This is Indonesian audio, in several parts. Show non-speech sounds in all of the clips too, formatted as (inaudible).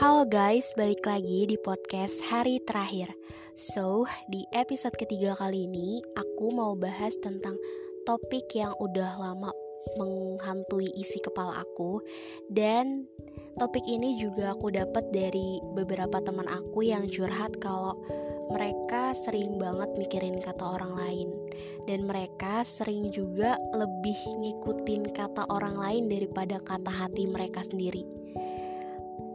Halo guys, balik lagi di podcast hari terakhir. So, di episode ketiga kali ini, aku mau bahas tentang topik yang udah lama menghantui isi kepala aku dan topik ini juga aku dapat dari beberapa teman aku yang curhat kalau mereka sering banget mikirin kata orang lain dan mereka sering juga lebih ngikutin kata orang lain daripada kata hati mereka sendiri.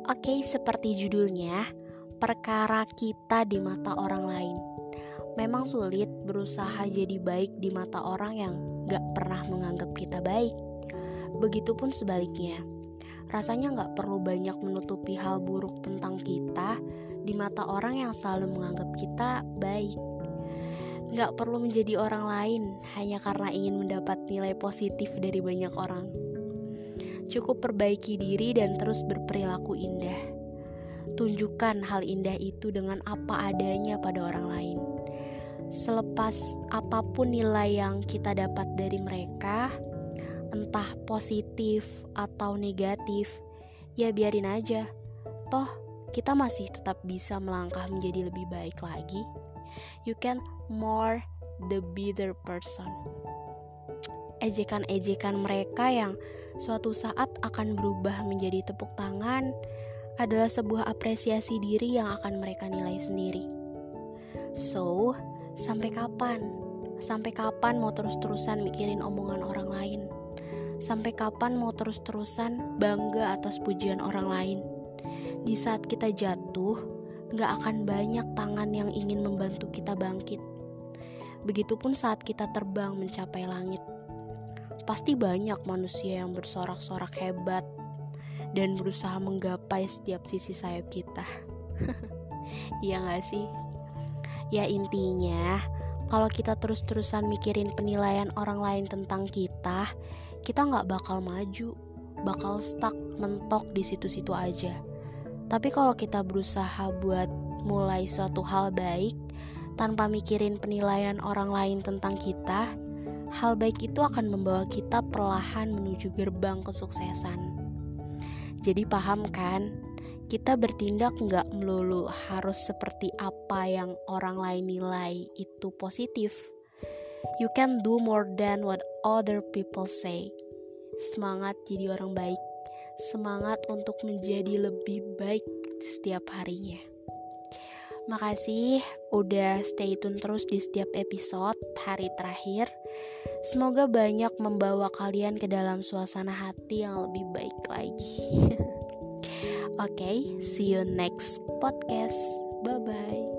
Oke, seperti judulnya, perkara kita di mata orang lain. Memang sulit berusaha jadi baik di mata orang yang gak pernah menganggap kita baik. Begitupun sebaliknya, rasanya gak perlu banyak menutupi hal buruk tentang kita di mata orang yang selalu menganggap kita baik. Gak perlu menjadi orang lain hanya karena ingin mendapat nilai positif dari banyak orang. Cukup perbaiki diri dan terus berperilaku indah. Tunjukkan hal indah itu dengan apa adanya pada orang lain. Selepas apa pun nilai yang kita dapat dari mereka, entah positif atau negatif, ya biarin aja. Toh, kita masih tetap bisa melangkah menjadi lebih baik lagi. You can more the better person. Ejekan-ejekan mereka yang suatu saat akan berubah menjadi tepuk tangan adalah sebuah apresiasi diri yang akan mereka nilai sendiri. So, sampai kapan? Sampai kapan mau terus-terusan mikirin omongan orang lain? Sampai kapan mau terus-terusan bangga atas pujian orang lain? Di saat kita jatuh, gak akan banyak tangan yang ingin membantu kita bangkit. Begitupun saat kita terbang mencapai langit. Pasti banyak manusia yang bersorak-sorak hebat dan berusaha menggapai setiap sisi sayap kita. (laughs) Iya gak sih? Ya intinya, kalau kita terus-terusan mikirin penilaian orang lain tentang kita, kita nggak bakal maju, bakal stuck mentok di situ-situ aja. Tapi kalau kita berusaha buat mulai suatu hal baik tanpa mikirin penilaian orang lain tentang kita, hal baik itu akan membawa kita perlahan menuju gerbang kesuksesan. Jadi paham kan? Kita bertindak nggak melulu harus seperti apa yang orang lain nilai itu positif. You can do more than what other people say. Semangat jadi orang baik. Semangat untuk menjadi lebih baik setiap harinya. Makasih udah stay tune terus di setiap episode hari terakhir. Semoga banyak membawa kalian ke dalam suasana hati yang lebih baik lagi. (laughs) Oke, okay, see you next podcast. Bye bye.